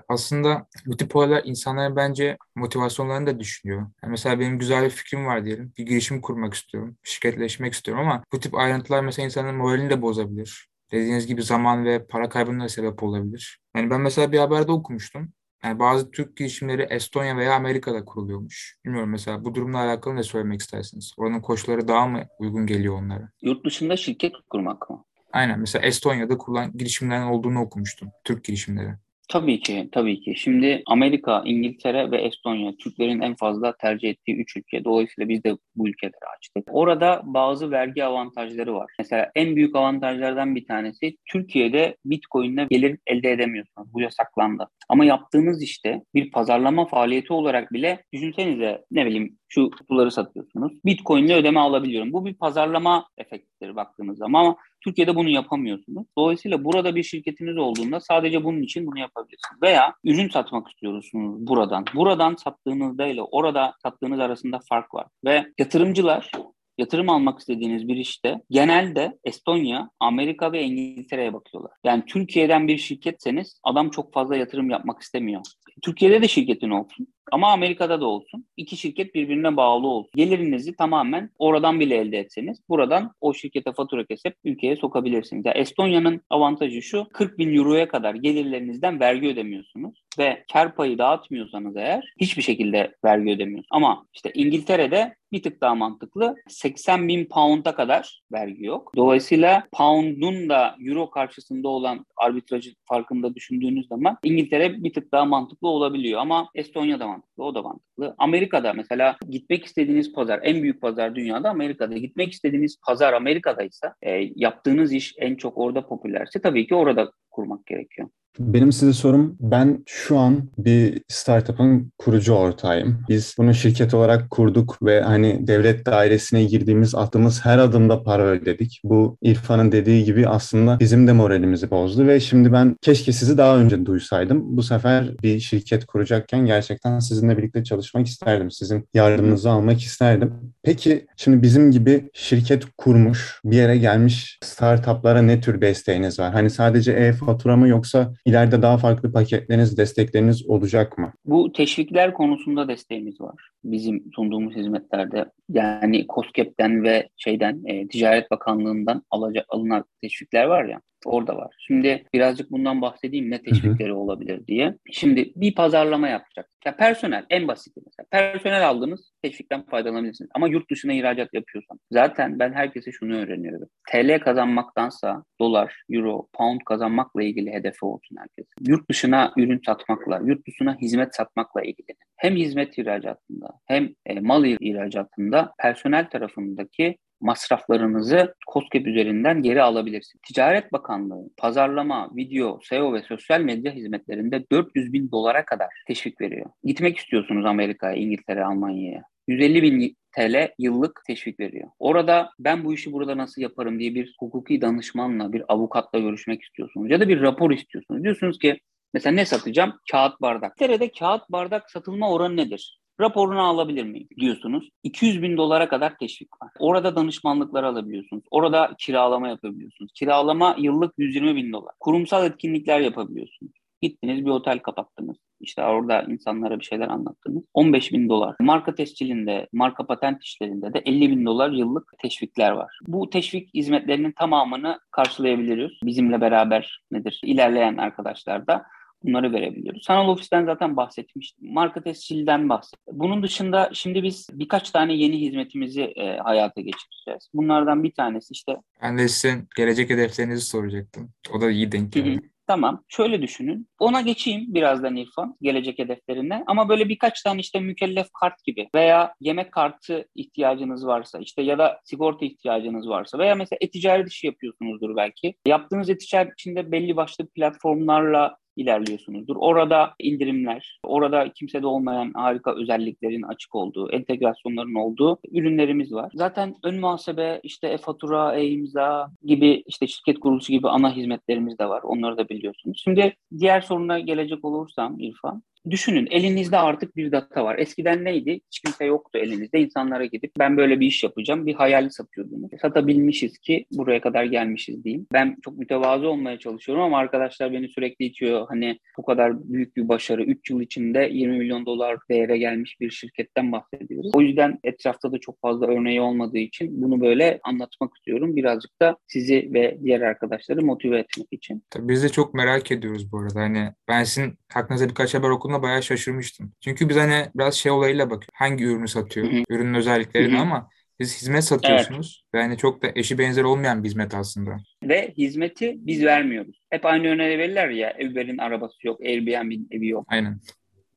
Aslında bu tip olaylar insanların bence motivasyonlarını da düşünüyor. Yani mesela benim güzel bir fikrim var diyelim. Bir girişim kurmak istiyorum. Şirketleşmek istiyorum ama bu tip ayrıntılar mesela insanın moralini de bozabilir. Dediğiniz gibi zaman ve para kaybına sebep olabilir. Yani ben mesela bir haberde okumuştum. Yani bazı Türk girişimleri Estonya veya Amerika'da kuruluyormuş. Bilmiyorum mesela bu durumla alakalı ne söylemek istersiniz? Oranın koşulları daha mı uygun geliyor onlara? Yurt dışında şirket kurmak mı? Aynen mesela Estonya'da kurulan girişimlerin olduğunu okumuştum. Türk girişimleri. Tabii ki, tabii ki. Şimdi Amerika, İngiltere ve Estonya Türklerin en fazla tercih ettiği üç ülke. Dolayısıyla biz de bu ülkeleri açtık. Orada bazı vergi avantajları var. Mesela en büyük avantajlardan bir tanesi Türkiye'de Bitcoin'le gelir elde edemiyorsunuz. Bu yasaklandı. Ama yaptığınız işte bir pazarlama faaliyeti olarak bile düşünsenize ne bileyim Şu kutuları satıyorsunuz. Bitcoin ile ödeme alabiliyorum. Bu bir pazarlama efektidir baktığınız zaman ama Türkiye'de bunu yapamıyorsunuz. Dolayısıyla burada bir şirketiniz olduğunda sadece bunun için bunu yapabilirsiniz. Veya ürün satmak istiyorsunuz buradan. Buradan sattığınızda ile orada sattığınız arasında fark var. Ve yatırımcılar yatırım almak istediğiniz bir işte genelde Estonya, Amerika ve İngiltere'ye bakıyorlar. Yani Türkiye'den bir şirketseniz adam çok fazla yatırım yapmak istemiyor. Türkiye'de de şirketin olsun ama Amerika'da da olsun. İki şirket birbirine bağlı olsun. Gelirinizi tamamen oradan bile elde etseniz buradan o şirkete fatura kesip ülkeye sokabilirsiniz. Yani Estonya'nın avantajı şu 40 bin euroya kadar gelirlerinizden vergi ödemiyorsunuz ve kar payı dağıtmıyorsanız eğer hiçbir şekilde vergi ödemiyorsunuz. Ama işte İngiltere'de bir tık daha mantıklı. 80 bin pound'a kadar vergi yok. Dolayısıyla pound'un da euro karşısında olan arbitrajı farkında düşündüğünüz zaman İngiltere bir tık daha mantıklı olabiliyor. Ama Estonya da mantıklı, o da mantıklı. Amerika'da mesela gitmek istediğiniz pazar, en büyük pazar dünyada Amerika'da. Gitmek istediğiniz pazar Amerika'daysa, e, yaptığınız iş en çok orada popülerse tabii ki orada kurmak gerekiyor. Benim size sorum, ben şu an bir startup'ın kurucu ortağıyım. Biz bunu şirket olarak kurduk ve hani devlet dairesine girdiğimiz attığımız her adımda para ödedik. Bu İrfan'ın dediği gibi aslında bizim de moralimizi bozdu ve şimdi ben keşke sizi daha önce duysaydım. Bu sefer bir şirket kuracakken gerçekten sizinle birlikte çalışmak isterdim. Sizin yardımınızı almak isterdim. Peki şimdi bizim gibi şirket kurmuş, bir yere gelmiş startuplara ne tür desteğiniz var? Hani sadece e-fatura mı yoksa ileride daha farklı paketleriniz, destekleriniz olacak mı? Bu teşvikler konusunda desteğimiz var. Bizim sunduğumuz hizmetlerde yani COSGAP'ten ve şeyden e, Ticaret Bakanlığı'ndan alacak, alınan teşvikler var ya orada var. Şimdi birazcık bundan bahsedeyim ne teşvikleri hı hı. olabilir diye. Şimdi bir pazarlama yapacak. Ya personel en basiti mesela. Personel aldınız teşvikten faydalanabilirsiniz. Ama yurt dışına ihracat yapıyorsan. Zaten ben herkese şunu öğreniyorum. TL kazanmaktansa dolar, euro, pound kazanmakla ilgili hedefi olsun herkes. Yurt dışına ürün satmakla, yurt dışına hizmet satmakla ilgili. Hem hizmet ihracatında hem e, mal ihracatında personel tarafındaki masraflarınızı COSGAP üzerinden geri alabilirsiniz. Ticaret Bakanlığı pazarlama, video, SEO ve sosyal medya hizmetlerinde 400 bin dolara kadar teşvik veriyor. Gitmek istiyorsunuz Amerika'ya, İngiltere, Almanya'ya. 150 bin TL yıllık teşvik veriyor. Orada ben bu işi burada nasıl yaparım diye bir hukuki danışmanla, bir avukatla görüşmek istiyorsunuz ya da bir rapor istiyorsunuz. Diyorsunuz ki mesela ne satacağım? Kağıt bardak. İngiltere'de kağıt bardak satılma oranı nedir? Raporunu alabilir miyim diyorsunuz. 200 bin dolara kadar teşvik var. Orada danışmanlıklar alabiliyorsunuz. Orada kiralama yapabiliyorsunuz. Kiralama yıllık 120 bin dolar. Kurumsal etkinlikler yapabiliyorsunuz. Gittiniz bir otel kapattınız. İşte orada insanlara bir şeyler anlattınız. 15 bin dolar. Marka tescilinde, marka patent işlerinde de 50 bin dolar yıllık teşvikler var. Bu teşvik hizmetlerinin tamamını karşılayabiliyoruz. Bizimle beraber nedir? İlerleyen arkadaşlar da bunları verebiliyoruz. Sanal ofisten zaten bahsetmiştim. Marka tescilden bahsettim. Bunun dışında şimdi biz birkaç tane yeni hizmetimizi e, hayata geçireceğiz. Bunlardan bir tanesi işte... Ben de sizin gelecek hedeflerinizi soracaktım. O da iyi denk geldi. Tamam. Şöyle düşünün. Ona geçeyim birazdan İrfan gelecek hedeflerine. Ama böyle birkaç tane işte mükellef kart gibi veya yemek kartı ihtiyacınız varsa işte ya da sigorta ihtiyacınız varsa veya mesela e-ticaret işi yapıyorsunuzdur belki. Yaptığınız e-ticaret içinde belli başlı platformlarla ilerliyorsunuzdur. Orada indirimler, orada kimsede olmayan harika özelliklerin açık olduğu, entegrasyonların olduğu ürünlerimiz var. Zaten ön muhasebe, işte e-fatura, e-imza gibi işte şirket kuruluşu gibi ana hizmetlerimiz de var. Onları da biliyorsunuz. Şimdi diğer soruna gelecek olursam İrfan, Düşünün elinizde artık bir data var. Eskiden neydi? Hiç kimse yoktu elinizde. İnsanlara gidip ben böyle bir iş yapacağım. Bir hayal satıyordunuz. Satabilmişiz ki buraya kadar gelmişiz diyeyim. Ben çok mütevazı olmaya çalışıyorum ama arkadaşlar beni sürekli itiyor. Hani bu kadar büyük bir başarı. 3 yıl içinde 20 milyon dolar değere gelmiş bir şirketten bahsediyoruz. O yüzden etrafta da çok fazla örneği olmadığı için bunu böyle anlatmak istiyorum. Birazcık da sizi ve diğer arkadaşları motive etmek için. Tabii biz de çok merak ediyoruz bu arada. Hani ben sizin hakkınızda birkaç haber okudum olduğuna bayağı şaşırmıştım. Çünkü biz hani biraz şey olayıyla bakıyoruz. Hangi ürünü satıyor? Hı-hı. Ürünün özelliklerini Hı-hı. ama siz hizmet satıyorsunuz. Evet. Ve hani çok da eşi benzeri olmayan bir hizmet aslında. Ve hizmeti biz vermiyoruz. Hep aynı örneği verirler ya Uber'in arabası yok, Airbnb'in evi yok. Aynen.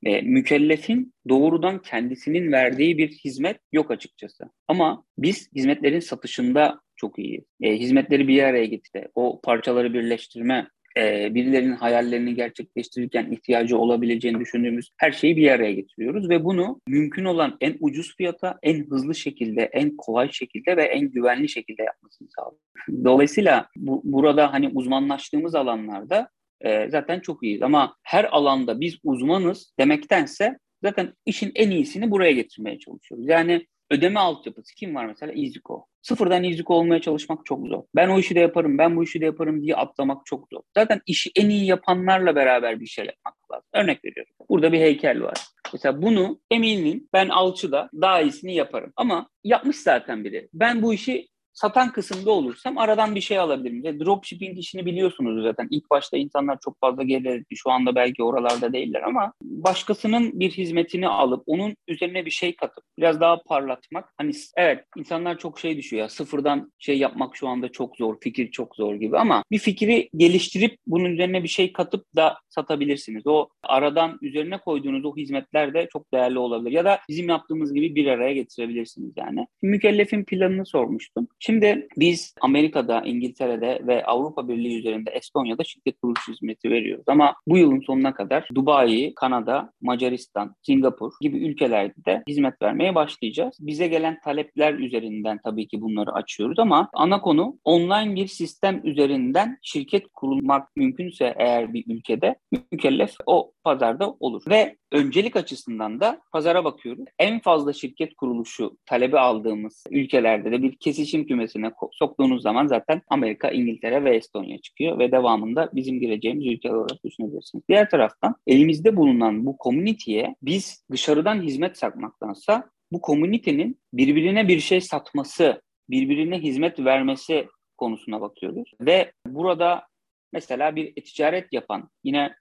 E, mükellefin doğrudan kendisinin verdiği bir hizmet yok açıkçası. Ama biz hizmetlerin satışında çok iyi. E, hizmetleri bir araya getirdi. O parçaları birleştirme e, birilerinin hayallerini gerçekleştirirken ihtiyacı olabileceğini düşündüğümüz her şeyi bir araya getiriyoruz ve bunu mümkün olan en ucuz fiyata, en hızlı şekilde, en kolay şekilde ve en güvenli şekilde yapmasını sağlıyoruz. Dolayısıyla bu, burada hani uzmanlaştığımız alanlarda e, zaten çok iyiyiz ama her alanda biz uzmanız demektense zaten işin en iyisini buraya getirmeye çalışıyoruz. Yani ödeme altyapısı kim var mesela? EasyCo. Sıfırdan EasyCo olmaya çalışmak çok zor. Ben o işi de yaparım, ben bu işi de yaparım diye atlamak çok zor. Zaten işi en iyi yapanlarla beraber bir şey yapmak lazım. Örnek veriyorum. Burada bir heykel var. Mesela bunu eminim ben alçıda daha iyisini yaparım. Ama yapmış zaten biri. Ben bu işi satan kısımda olursam aradan bir şey alabilirim. Ve dropshipping işini biliyorsunuz zaten. İlk başta insanlar çok fazla gelirdi. Şu anda belki oralarda değiller ama başkasının bir hizmetini alıp onun üzerine bir şey katıp biraz daha parlatmak. Hani evet insanlar çok şey düşüyor ya sıfırdan şey yapmak şu anda çok zor, fikir çok zor gibi ama bir fikri geliştirip bunun üzerine bir şey katıp da satabilirsiniz. O aradan üzerine koyduğunuz o hizmetler de çok değerli olabilir. Ya da bizim yaptığımız gibi bir araya getirebilirsiniz yani. Mükellefin planını sormuştum. Şimdi biz Amerika'da, İngiltere'de ve Avrupa Birliği üzerinde Estonya'da şirket kuruluş hizmeti veriyoruz. Ama bu yılın sonuna kadar Dubai, Kanada, Macaristan, Singapur gibi ülkelerde de hizmet vermeye başlayacağız. Bize gelen talepler üzerinden tabii ki bunları açıyoruz ama ana konu online bir sistem üzerinden şirket kurulmak mümkünse eğer bir ülkede mükellef o pazarda olur. Ve öncelik açısından da pazara bakıyoruz. En fazla şirket kuruluşu talebi aldığımız ülkelerde de bir kesişim kümesine soktuğunuz zaman zaten Amerika, İngiltere ve Estonya çıkıyor ve devamında bizim gireceğimiz ülkeler olarak düşünebilirsiniz. Diğer taraftan elimizde bulunan bu komüniteye biz dışarıdan hizmet satmaktansa bu komünitenin birbirine bir şey satması, birbirine hizmet vermesi konusuna bakıyoruz. Ve burada mesela bir ticaret yapan, yine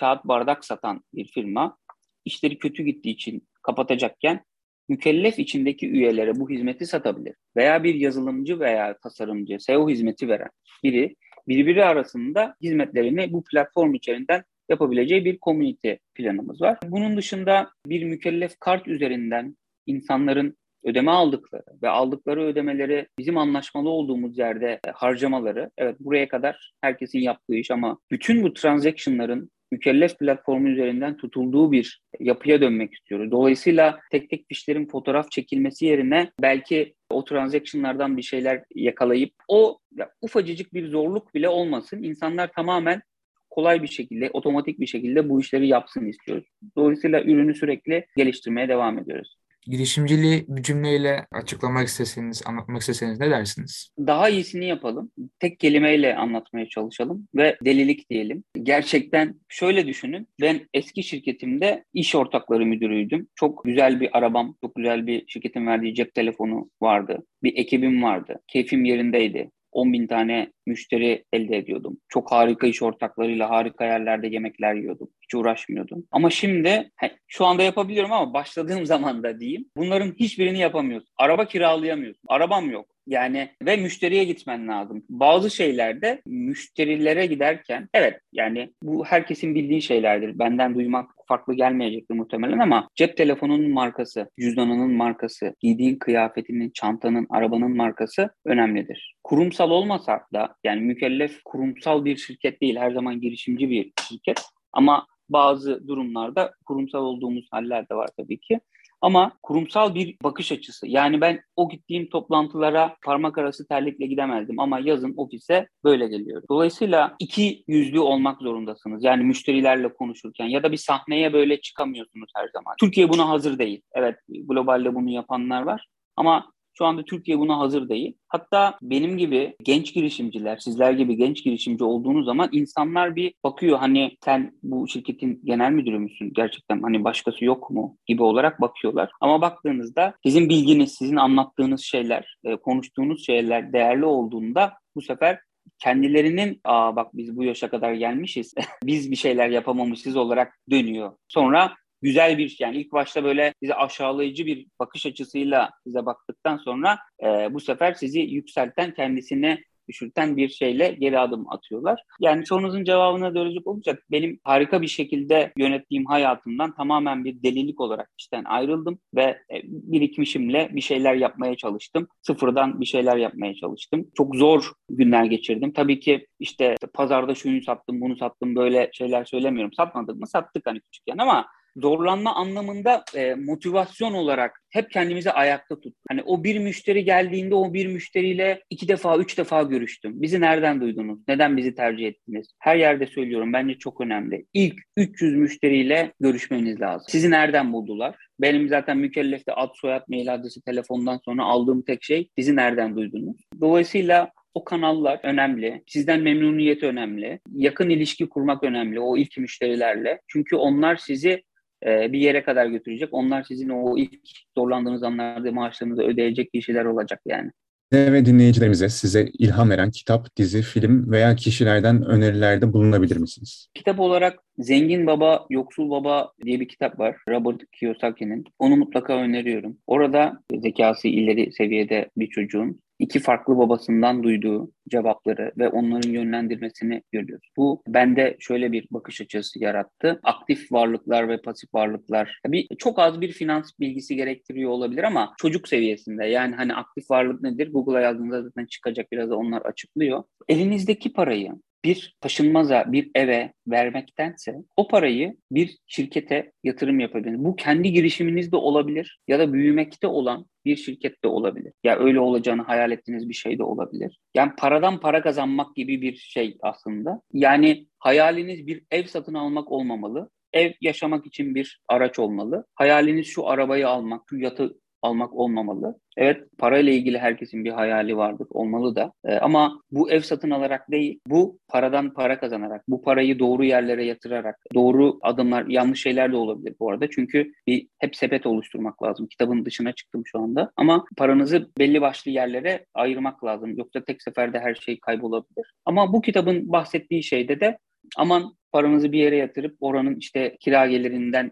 kağıt bardak satan bir firma işleri kötü gittiği için kapatacakken mükellef içindeki üyelere bu hizmeti satabilir. Veya bir yazılımcı veya tasarımcı, SEO hizmeti veren biri birbiri arasında hizmetlerini bu platform içerisinden yapabileceği bir komünite planımız var. Bunun dışında bir mükellef kart üzerinden insanların ödeme aldıkları ve aldıkları ödemeleri bizim anlaşmalı olduğumuz yerde harcamaları, evet buraya kadar herkesin yaptığı iş ama bütün bu transaction'ların mükellef platformu üzerinden tutulduğu bir yapıya dönmek istiyoruz. Dolayısıyla tek tek fişlerin fotoğraf çekilmesi yerine belki o transaction'lardan bir şeyler yakalayıp o ya, ufacıcık bir zorluk bile olmasın. İnsanlar tamamen kolay bir şekilde, otomatik bir şekilde bu işleri yapsın istiyoruz. Dolayısıyla ürünü sürekli geliştirmeye devam ediyoruz girişimciliği bir cümleyle açıklamak isteseniz, anlatmak isteseniz ne dersiniz? Daha iyisini yapalım. Tek kelimeyle anlatmaya çalışalım ve delilik diyelim. Gerçekten şöyle düşünün. Ben eski şirketimde iş ortakları müdürüydüm. Çok güzel bir arabam, çok güzel bir şirketin verdiği cep telefonu vardı. Bir ekibim vardı. Keyfim yerindeydi. 10 bin tane müşteri elde ediyordum. Çok harika iş ortaklarıyla harika yerlerde yemekler yiyordum. Hiç uğraşmıyordum. Ama şimdi şu anda yapabiliyorum ama başladığım zaman da diyeyim bunların hiçbirini yapamıyorsun. Araba kiralayamıyorsun. Arabam yok. Yani ve müşteriye gitmen lazım. Bazı şeylerde müşterilere giderken evet yani bu herkesin bildiği şeylerdir. Benden duymak farklı gelmeyecektir muhtemelen ama cep telefonunun markası, cüzdanının markası, giydiğin kıyafetinin, çantanın, arabanın markası önemlidir. Kurumsal olmasa da yani mükellef kurumsal bir şirket değil, her zaman girişimci bir şirket ama bazı durumlarda kurumsal olduğumuz haller de var tabii ki. Ama kurumsal bir bakış açısı. Yani ben o gittiğim toplantılara parmak arası terlikle gidemezdim ama yazın ofise böyle geliyorum. Dolayısıyla iki yüzlü olmak zorundasınız. Yani müşterilerle konuşurken ya da bir sahneye böyle çıkamıyorsunuz her zaman. Türkiye buna hazır değil. Evet globalde bunu yapanlar var. Ama şu anda Türkiye buna hazır değil. Hatta benim gibi genç girişimciler, sizler gibi genç girişimci olduğunuz zaman insanlar bir bakıyor hani sen bu şirketin genel müdürü müsün gerçekten hani başkası yok mu gibi olarak bakıyorlar. Ama baktığınızda sizin bilginiz, sizin anlattığınız şeyler, e, konuştuğunuz şeyler değerli olduğunda bu sefer kendilerinin aa bak biz bu yaşa kadar gelmişiz, biz bir şeyler yapamamışız olarak dönüyor. Sonra güzel bir yani ilk başta böyle bize aşağılayıcı bir bakış açısıyla bize baktıktan sonra e, bu sefer sizi yükselten kendisine düşürten bir şeyle geri adım atıyorlar. Yani sorunuzun cevabına dönecek olacak. Benim harika bir şekilde yönettiğim hayatımdan tamamen bir delilik olarak işten ayrıldım ve e, birikmişimle bir şeyler yapmaya çalıştım. Sıfırdan bir şeyler yapmaya çalıştım. Çok zor günler geçirdim. Tabii ki işte pazarda şunu sattım, bunu sattım böyle şeyler söylemiyorum. Satmadık mı? Sattık hani küçükken ama zorlanma anlamında e, motivasyon olarak hep kendimizi ayakta tut. Hani o bir müşteri geldiğinde o bir müşteriyle iki defa, üç defa görüştüm. Bizi nereden duydunuz? Neden bizi tercih ettiniz? Her yerde söylüyorum. Bence çok önemli. İlk 300 müşteriyle görüşmeniz lazım. Sizi nereden buldular? Benim zaten mükellefte ad, soyad, mail adresi, telefondan sonra aldığım tek şey bizi nereden duydunuz? Dolayısıyla o kanallar önemli. Sizden memnuniyet önemli. Yakın ilişki kurmak önemli o ilk müşterilerle. Çünkü onlar sizi e, bir yere kadar götürecek. Onlar sizin o ilk zorlandığınız anlarda maaşlarınızı ödeyecek kişiler olacak yani. Ve dinleyicilerimize size ilham veren kitap, dizi, film veya kişilerden önerilerde bulunabilir misiniz? Kitap olarak Zengin Baba, Yoksul Baba diye bir kitap var. Robert Kiyosaki'nin. Onu mutlaka öneriyorum. Orada zekası ileri seviyede bir çocuğun iki farklı babasından duyduğu cevapları ve onların yönlendirmesini görüyoruz. Bu bende şöyle bir bakış açısı yarattı. Aktif varlıklar ve pasif varlıklar. Tabii çok az bir finans bilgisi gerektiriyor olabilir ama çocuk seviyesinde. Yani hani aktif varlık nedir? Google'a yazdığınızda zaten çıkacak biraz onlar açıklıyor. Elinizdeki parayı bir taşınmaza, bir eve vermektense o parayı bir şirkete yatırım yapabilirsiniz. Bu kendi girişiminiz de olabilir ya da büyümekte olan bir şirket de olabilir. Ya öyle olacağını hayal ettiğiniz bir şey de olabilir. Yani paradan para kazanmak gibi bir şey aslında. Yani hayaliniz bir ev satın almak olmamalı. Ev yaşamak için bir araç olmalı. Hayaliniz şu arabayı almak, şu yatı almak olmamalı. Evet parayla ilgili herkesin bir hayali vardır, olmalı da. E, ama bu ev satın alarak değil, bu paradan para kazanarak, bu parayı doğru yerlere yatırarak, doğru adımlar, yanlış şeyler de olabilir bu arada. Çünkü bir hep sepet oluşturmak lazım. Kitabın dışına çıktım şu anda. Ama paranızı belli başlı yerlere ayırmak lazım. Yoksa tek seferde her şey kaybolabilir. Ama bu kitabın bahsettiği şeyde de aman paranızı bir yere yatırıp oranın işte kira gelirinden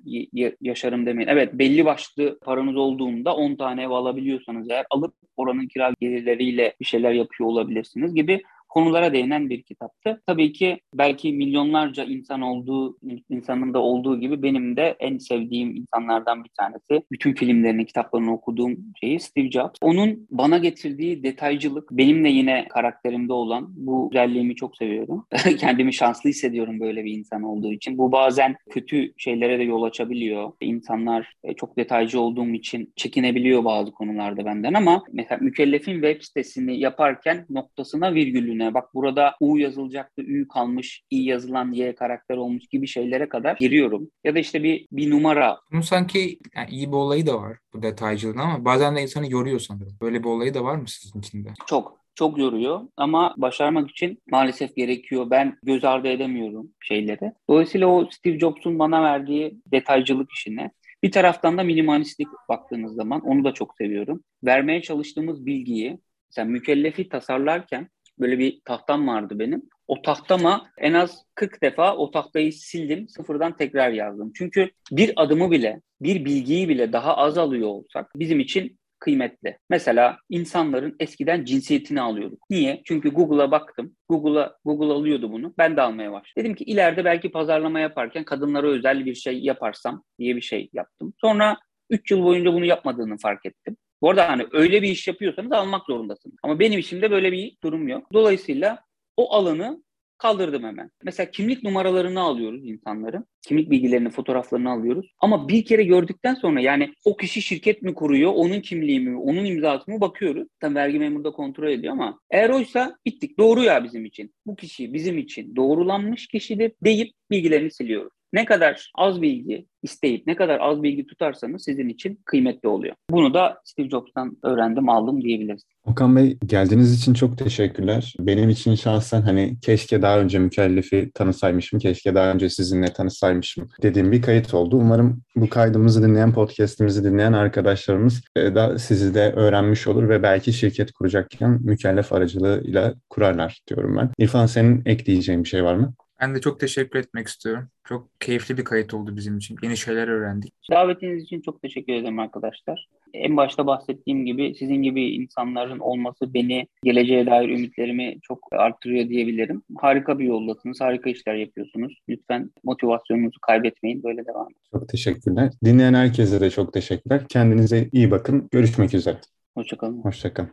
yaşarım demeyin. Evet belli başlı paranız olduğunda 10 tane ev alabiliyorsanız eğer alıp oranın kira gelirleriyle bir şeyler yapıyor olabilirsiniz gibi konulara değinen bir kitaptı. Tabii ki belki milyonlarca insan olduğu insanın da olduğu gibi benim de en sevdiğim insanlardan bir tanesi. Bütün filmlerini, kitaplarını okuduğum şeyi Steve Jobs. Onun bana getirdiği detaycılık benimle yine karakterimde olan bu güzelliğimi çok seviyorum. Kendimi şanslı hissediyorum böyle bir insan olduğu için. Bu bazen kötü şeylere de yol açabiliyor. İnsanlar e, çok detaycı olduğum için çekinebiliyor bazı konularda benden ama mesela mükellefin web sitesini yaparken noktasına virgülüne üzerine bak burada U yazılacaktı Ü kalmış I yazılan Y karakter olmuş gibi şeylere kadar giriyorum. Ya da işte bir bir numara. Bunun sanki yani iyi bir olayı da var bu detaycılığın ama bazen de insanı yoruyor sanırım. Böyle bir olayı da var mı sizin içinde? Çok çok yoruyor ama başarmak için maalesef gerekiyor. Ben göz ardı edemiyorum şeyleri. Dolayısıyla o Steve Jobs'un bana verdiği detaycılık işine bir taraftan da minimalistlik baktığınız zaman onu da çok seviyorum. Vermeye çalıştığımız bilgiyi mesela mükellefi tasarlarken böyle bir tahtam vardı benim. O tahtama en az 40 defa o tahtayı sildim, sıfırdan tekrar yazdım. Çünkü bir adımı bile, bir bilgiyi bile daha az alıyor olsak bizim için kıymetli. Mesela insanların eskiden cinsiyetini alıyorduk. Niye? Çünkü Google'a baktım. Google'a Google alıyordu bunu. Ben de almaya başladım. Dedim ki ileride belki pazarlama yaparken kadınlara özel bir şey yaparsam diye bir şey yaptım. Sonra 3 yıl boyunca bunu yapmadığını fark ettim. Bu arada hani öyle bir iş yapıyorsanız almak zorundasınız. Ama benim işimde böyle bir durum yok. Dolayısıyla o alanı kaldırdım hemen. Mesela kimlik numaralarını alıyoruz insanların. Kimlik bilgilerini, fotoğraflarını alıyoruz. Ama bir kere gördükten sonra yani o kişi şirket mi kuruyor, onun kimliği mi, onun imzası mı bakıyoruz. Tabii vergi memuru da kontrol ediyor ama eğer oysa bittik. Doğru ya bizim için. Bu kişi bizim için doğrulanmış kişidir deyip bilgilerini siliyoruz. Ne kadar az bilgi isteyip ne kadar az bilgi tutarsanız sizin için kıymetli oluyor. Bunu da Steve Jobs'tan öğrendim, aldım diyebiliriz. Okan Bey geldiğiniz için çok teşekkürler. Benim için şahsen hani keşke daha önce mükellefi tanısaymışım, keşke daha önce sizinle tanışsaymışım dediğim bir kayıt oldu. Umarım bu kaydımızı dinleyen, podcastimizi dinleyen arkadaşlarımız e, da sizi de öğrenmiş olur ve belki şirket kuracakken mükellef aracılığıyla kurarlar diyorum ben. İrfan senin ekleyeceğin bir şey var mı? Ben de çok teşekkür etmek istiyorum. Çok keyifli bir kayıt oldu bizim için. Yeni şeyler öğrendik. Davetiniz için çok teşekkür ederim arkadaşlar. En başta bahsettiğim gibi sizin gibi insanların olması beni geleceğe dair ümitlerimi çok artırıyor diyebilirim. Harika bir yoldasınız, harika işler yapıyorsunuz. Lütfen motivasyonunuzu kaybetmeyin, böyle devam edin. Çok teşekkürler. Dinleyen herkese de çok teşekkürler. Kendinize iyi bakın. Görüşmek üzere. Hoşçakalın. Hoşçakalın.